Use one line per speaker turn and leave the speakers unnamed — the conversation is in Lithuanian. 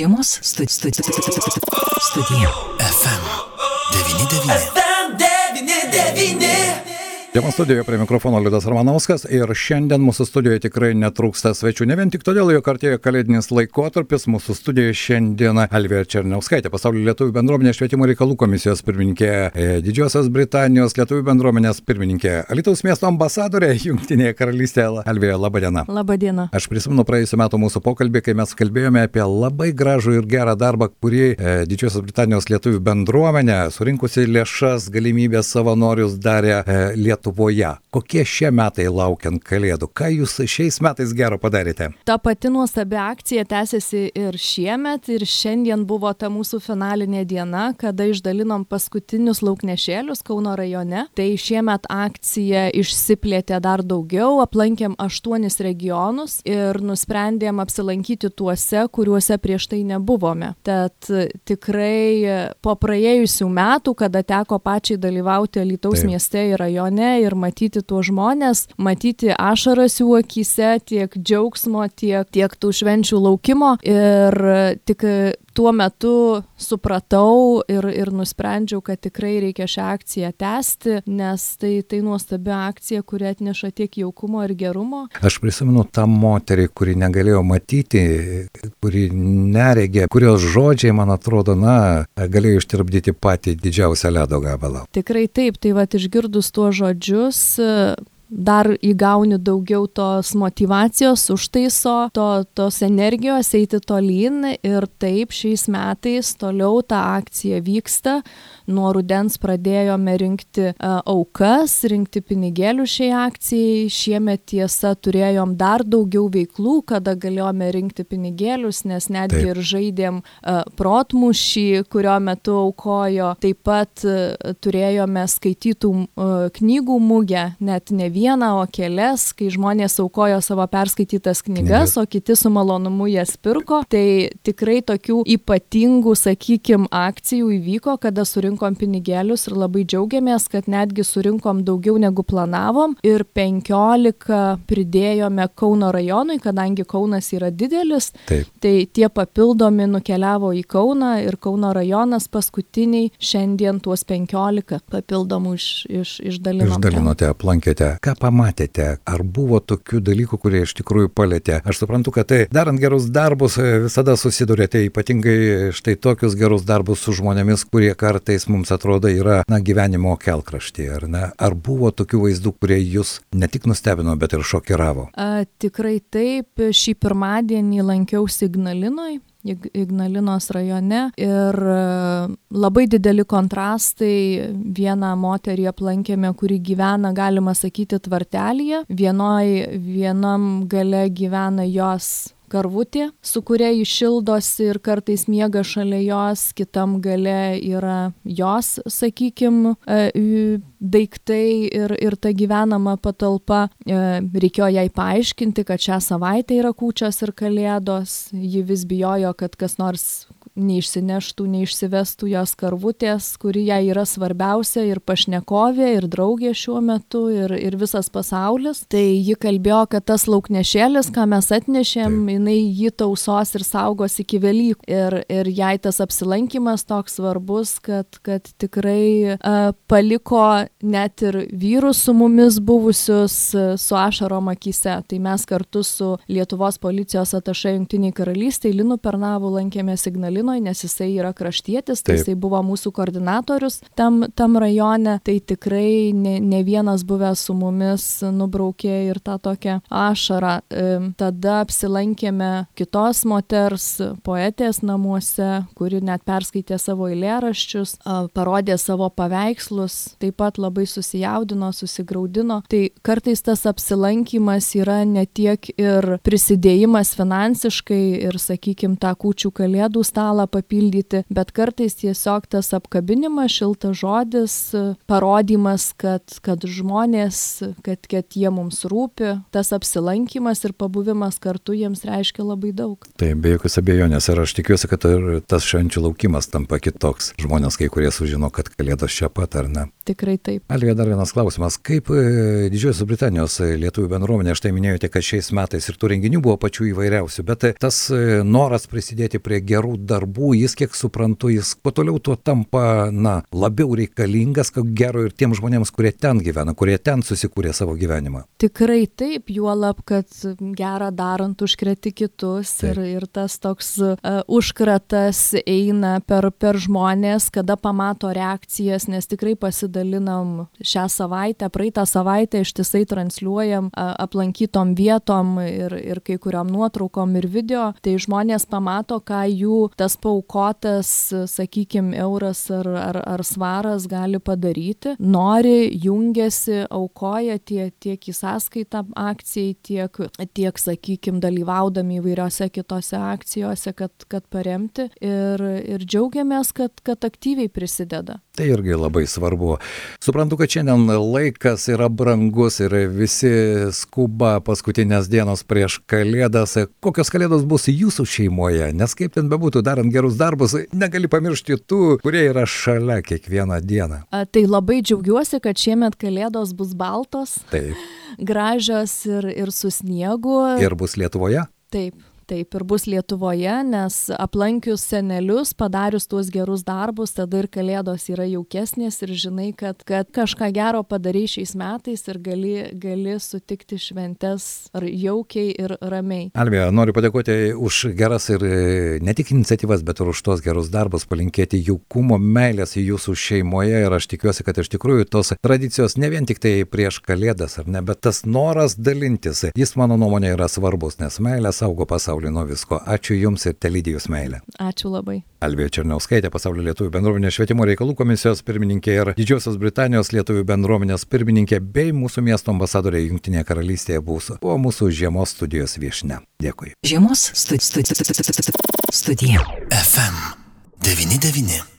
Žiemos studi studi studija.
FM 99.
Žiemos studijoje prie mikrofono Liudas Ramanauskas ir šiandien mūsų studijoje tikrai netrūksta svečių. Ne vien tik todėl, jog artėja kalėdinis laikotarpis, mūsų studijoje šiandien Alvija Černiauskaitė, pasaulio lietuvių bendruomenės švietimo reikalų komisijos pirmininkė, e, Didžiosios Britanijos lietuvių bendruomenės pirmininkė, Alitaus miesto ambasadorė Junktinėje karalystėje. Alvija, laba diena.
Labą dieną.
Aš prisimenu praėjusiu metu mūsų pokalbį, kai mes kalbėjome apie labai gražų ir gerą darbą, kurį e, Didžiosios Britanijos lietuvių bendruomenė, surinkusi lėšas, galimybės savanorius darė e, Lietuvoje. Kokie šie metai laukiant Kalėdų? Ką jūs šiais metais gero padarėte?
Ta pati nuostabi akcija tęsiasi ir šiemet, ir šiandien buvo ta mūsų finalinė diena, kada išdalinom paskutinius lauknešėlius Kauno rajone. Tai šiemet akcija išsiplėtė dar daugiau, aplankėm aštuonis regionus ir nusprendėm apsilankyti tuose, kuriuose prieš tai nebuvome. Tad tikrai po praėjusių metų, kada teko pačiai dalyvauti Lietuvos mieste ir rajone ir matyti tuos žmonės, matyti ašaras jų akise, tiek džiaugsmo, tiek, tiek tų švenčių laukimo. Ir tik tuo metu supratau ir, ir nusprendžiau, kad tikrai reikia šią akciją tęsti, nes tai, tai nuostabi akcija, kuri atneša tiek jaukumo ir gerumo.
Aš prisimenu tą moterį, kuri negalėjo matyti, kuri neregė, kurios žodžiai, man atrodo, na, galėjo ištirpdyti patį didžiausią ledo gabalą.
Tikrai taip, tai va išgirdus tuos žodžius, dar įgauni daugiau tos motivacijos, užtaiso, to, tos energijos eiti tolyn ir taip šiais metais toliau ta akcija vyksta. Nuo rudens pradėjome rinkti uh, aukas, rinkti pinigėlių šiai akcijai. Šiemet tiesa turėjom dar daugiau veiklų, kada galėjome rinkti pinigėlius, nes netgi taip. ir žaidėm uh, protmušį, kurio metu aukojo. Taip pat uh, turėjome skaitytų knygų mūgę, net ne vieną o kelias, kai žmonės aukojo savo perskaitytas knygas, o kiti su malonumu jas pirko. Tai tikrai tokių ypatingų, sakykim, akcijų įvyko, kada surinkom pinigėlius ir labai džiaugiamės, kad netgi surinkom daugiau negu planavom ir 15 pridėjome Kauno rajonui, kadangi Kaunas yra didelis.
Taip.
Tai tie papildomi nukeliavo į Kauną ir Kauno rajonas paskutiniai šiandien tuos 15 papildomų iš, iš, išdalino.
Išdalinote, aplankėte. Ką pamatėte? Ar buvo tokių dalykų, kurie iš tikrųjų palėtė? Aš suprantu, kad tai darant gerus darbus visada susidurėte ypatingai štai tokius gerus darbus su žmonėmis, kurie kartais mums atrodo yra, na, gyvenimo kelkraštyje, ar ne? Ar buvo tokių vaizdų, kurie jūs ne tik nustebino, bet ir šokiravo?
A, tikrai taip. Šį pirmadienį lankiausi Ignalinoje Ignalinos rajone ir labai dideli kontrastai. Vieną moterį aplankėme, kuri gyvena, galima sakyti, tvartelėje. Vienoj, vienam gale gyvena jos karvutė, su kuria jis šildosi ir kartais miega šalia jos, kitam gale yra jos, sakykim, daiktai ir, ir ta gyvenama patalpa. Reikėjo jai paaiškinti, kad šią savaitę yra kūčios ir kalėdos, ji vis bijojo, kad kas nors neišsineštų, neišsivestų jos karvutės, kuri jai yra svarbiausia ir pašnekovė, ir draugė šiuo metu, ir, ir visas pasaulis. Tai ji kalbėjo, kad tas lauknešėlis, ką mes atnešėm, Taip. jinai jį tausos ir saugos iki Velykų. Ir, ir jai tas apsilankimas toks svarbus, kad, kad tikrai uh, paliko net ir vyrus su mumis buvusius uh, su ašarom akise. Tai mes kartu su Lietuvos policijos atašai Junktiniai karalystėje Linu Pernavu lankėmės Ignalinoje Ukrainoje, nes jisai yra kraštietis, tai jisai buvo mūsų koordinatorius tam, tam rajone, tai tikrai ne, ne vienas buvęs su mumis nubraukė ir tą tokią ašarą. Tada apsilankėme kitos moters poetės namuose, kuri net perskaitė savo eilėraščius, parodė savo paveikslus, taip pat labai susijaudino, susigaudino. Tai kartais tas apsilankimas yra ne tiek ir prisidėjimas finansiškai ir, sakykime, tą kūčių kalėdų stalą stalą papildyti, bet kartais tiesiog tas apkabinimas, šiltas žodis, parodymas, kad, kad žmonės, kad, kad jie mums rūpi, tas apsilankimas ir pabuvimas kartu jiems reiškia labai daug.
Tai be jokios abejonės ir aš tikiuosi, kad ir tas švenčių laukimas tampa kitoks. Žmonės kai kurie sužino, kad kalėdos čia pat ar ne.
Tikrai taip.
Alvija, dar vienas klausimas. Kaip e, Didžiosios Britanijos e, lietuvių bendruomenė, štai minėjote, kad šiais metais ir tų renginių buvo pačių įvairiausių, bet e, tas noras prisidėti prie gerų darbų, jis, kiek suprantu, jis kuo toliau tuo tampa, na, labiau reikalingas, ko gero ir tiem žmonėms, kurie ten gyvena, kurie ten susikūrė savo gyvenimą.
Tikrai taip, juolab, kad gerą darant užkreti kitus taip. ir, ir tas toks uh, užkratas eina per, per žmonės, kada pamato reakcijas, nes tikrai pasidaro dalinam šią savaitę, praeitą savaitę ištisai transliuojam aplankytom vietom ir, ir kai kuriam nuotraukom ir video, tai žmonės pamato, ką jų tas paukotas, sakykime, euras ar, ar, ar svaras gali padaryti, nori, jungiasi, aukoja tie, tiek į sąskaitą akcijai, tiek, tiek sakykime, dalyvaudami įvairiose kitose akcijose, kad, kad paremti ir, ir džiaugiamės, kad, kad aktyviai prisideda.
Tai irgi labai svarbu. Suprantu, kad šiandien laikas yra brangus ir visi skuba paskutinės dienos prieš kalėdas. Kokios kalėdos bus jūsų šeimoje? Nes kaip ten bebūtų, darant gerus darbus, negali pamiršti tų, kurie yra šalia kiekvieną dieną.
A, tai labai džiaugiuosi, kad šiemet kalėdos bus baltos.
Taip.
Gražios ir, ir su sniegu.
Ir bus Lietuvoje?
Taip taip ir bus Lietuvoje, nes aplankius senelius, padarius tuos gerus darbus, tada ir kalėdos yra jaukesnės ir žinai, kad, kad kažką gero padarai šiais metais ir gali, gali sutikti šventes jaukiai ir ramiai.
Alvija, noriu padėkoti už geras ir e, ne tik iniciatyvas, bet ir už tos gerus darbus, palinkėti jaukumo, meilės jūsų šeimoje ir aš tikiuosi, kad iš tikrųjų tos tradicijos ne vien tik tai prieš kalėdas, ar ne, bet tas noras dalintis, jis mano nuomonė yra svarbus, nes meilė saugo pasaulį pasaulį nuo visko. Ačiū Jums ir telydijus meilę.
Ačiū labai.
Alvija Černiauskaitė, pasaulio lietuvių bendruomenės švietimo reikalų komisijos pirmininkė ir Didžiosios Britanijos lietuvių bendruomenės pirmininkė bei mūsų miesto ambasadorė Junktinėje karalystėje bus, buvo mūsų žiemos studijos viešne. Dėkui.
Žiemos studi studi studija.
FM 99.